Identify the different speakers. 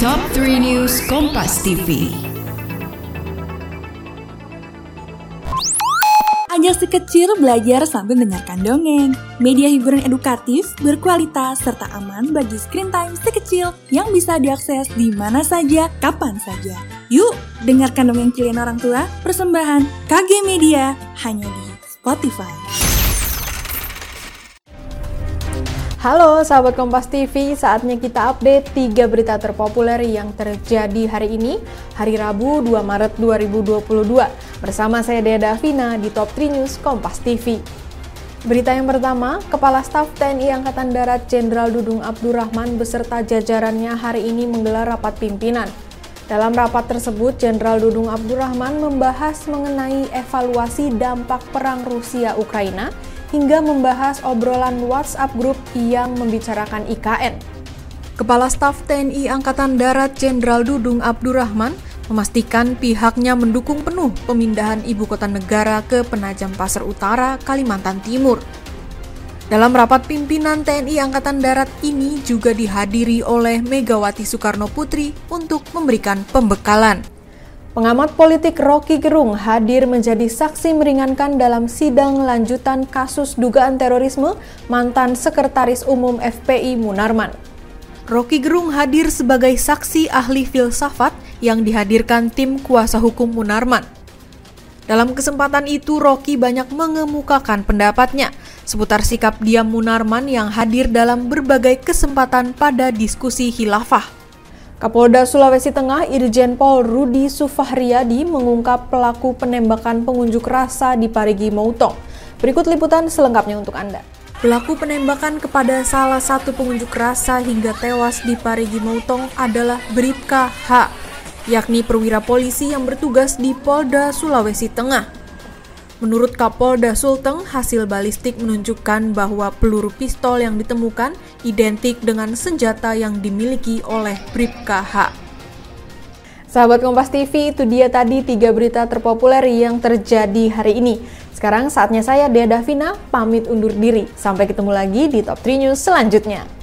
Speaker 1: Top 3 News Kompas TV.
Speaker 2: Ajak si kecil belajar sambil mendengarkan dongeng. Media hiburan edukatif, berkualitas, serta aman bagi screen time si kecil yang bisa diakses di mana saja, kapan saja. Yuk, dengarkan dongeng kalian orang tua, persembahan KG Media, hanya di Spotify.
Speaker 3: Halo sahabat Kompas TV, saatnya kita update 3 berita terpopuler yang terjadi hari ini, hari Rabu 2 Maret 2022. Bersama saya Dea Davina di Top 3 News Kompas TV. Berita yang pertama, Kepala Staf TNI Angkatan Darat Jenderal Dudung Abdurrahman beserta jajarannya hari ini menggelar rapat pimpinan. Dalam rapat tersebut, Jenderal Dudung Abdurrahman membahas mengenai evaluasi dampak perang Rusia-Ukraina hingga membahas obrolan WhatsApp grup yang membicarakan IKN. Kepala Staf TNI Angkatan Darat Jenderal Dudung Abdurrahman memastikan pihaknya mendukung penuh pemindahan ibu kota negara ke Penajam Pasar Utara, Kalimantan Timur. Dalam rapat pimpinan TNI Angkatan Darat ini juga dihadiri oleh Megawati Soekarno Putri untuk memberikan pembekalan. Pengamat politik Rocky Gerung hadir menjadi saksi meringankan dalam sidang lanjutan kasus dugaan terorisme mantan Sekretaris Umum FPI Munarman. Rocky Gerung hadir sebagai saksi ahli filsafat yang dihadirkan tim kuasa hukum Munarman. Dalam kesempatan itu, Rocky banyak mengemukakan pendapatnya seputar sikap diam Munarman yang hadir dalam berbagai kesempatan pada diskusi khilafah. Kapolda Sulawesi Tengah Irjen Pol Rudi Sufahriyadi mengungkap pelaku penembakan pengunjuk rasa di Parigi Moutong. Berikut liputan selengkapnya untuk Anda. Pelaku penembakan kepada salah satu pengunjuk rasa hingga tewas di Parigi Moutong adalah Bribka H, yakni perwira polisi yang bertugas di Polda Sulawesi Tengah. Menurut Kapolda Sulteng, hasil balistik menunjukkan bahwa peluru pistol yang ditemukan identik dengan senjata yang dimiliki oleh Bribka H. Sahabat Kompas TV, itu dia tadi tiga berita terpopuler yang terjadi hari ini. Sekarang saatnya saya, Dea Davina, pamit undur diri. Sampai ketemu lagi di Top 3 News selanjutnya.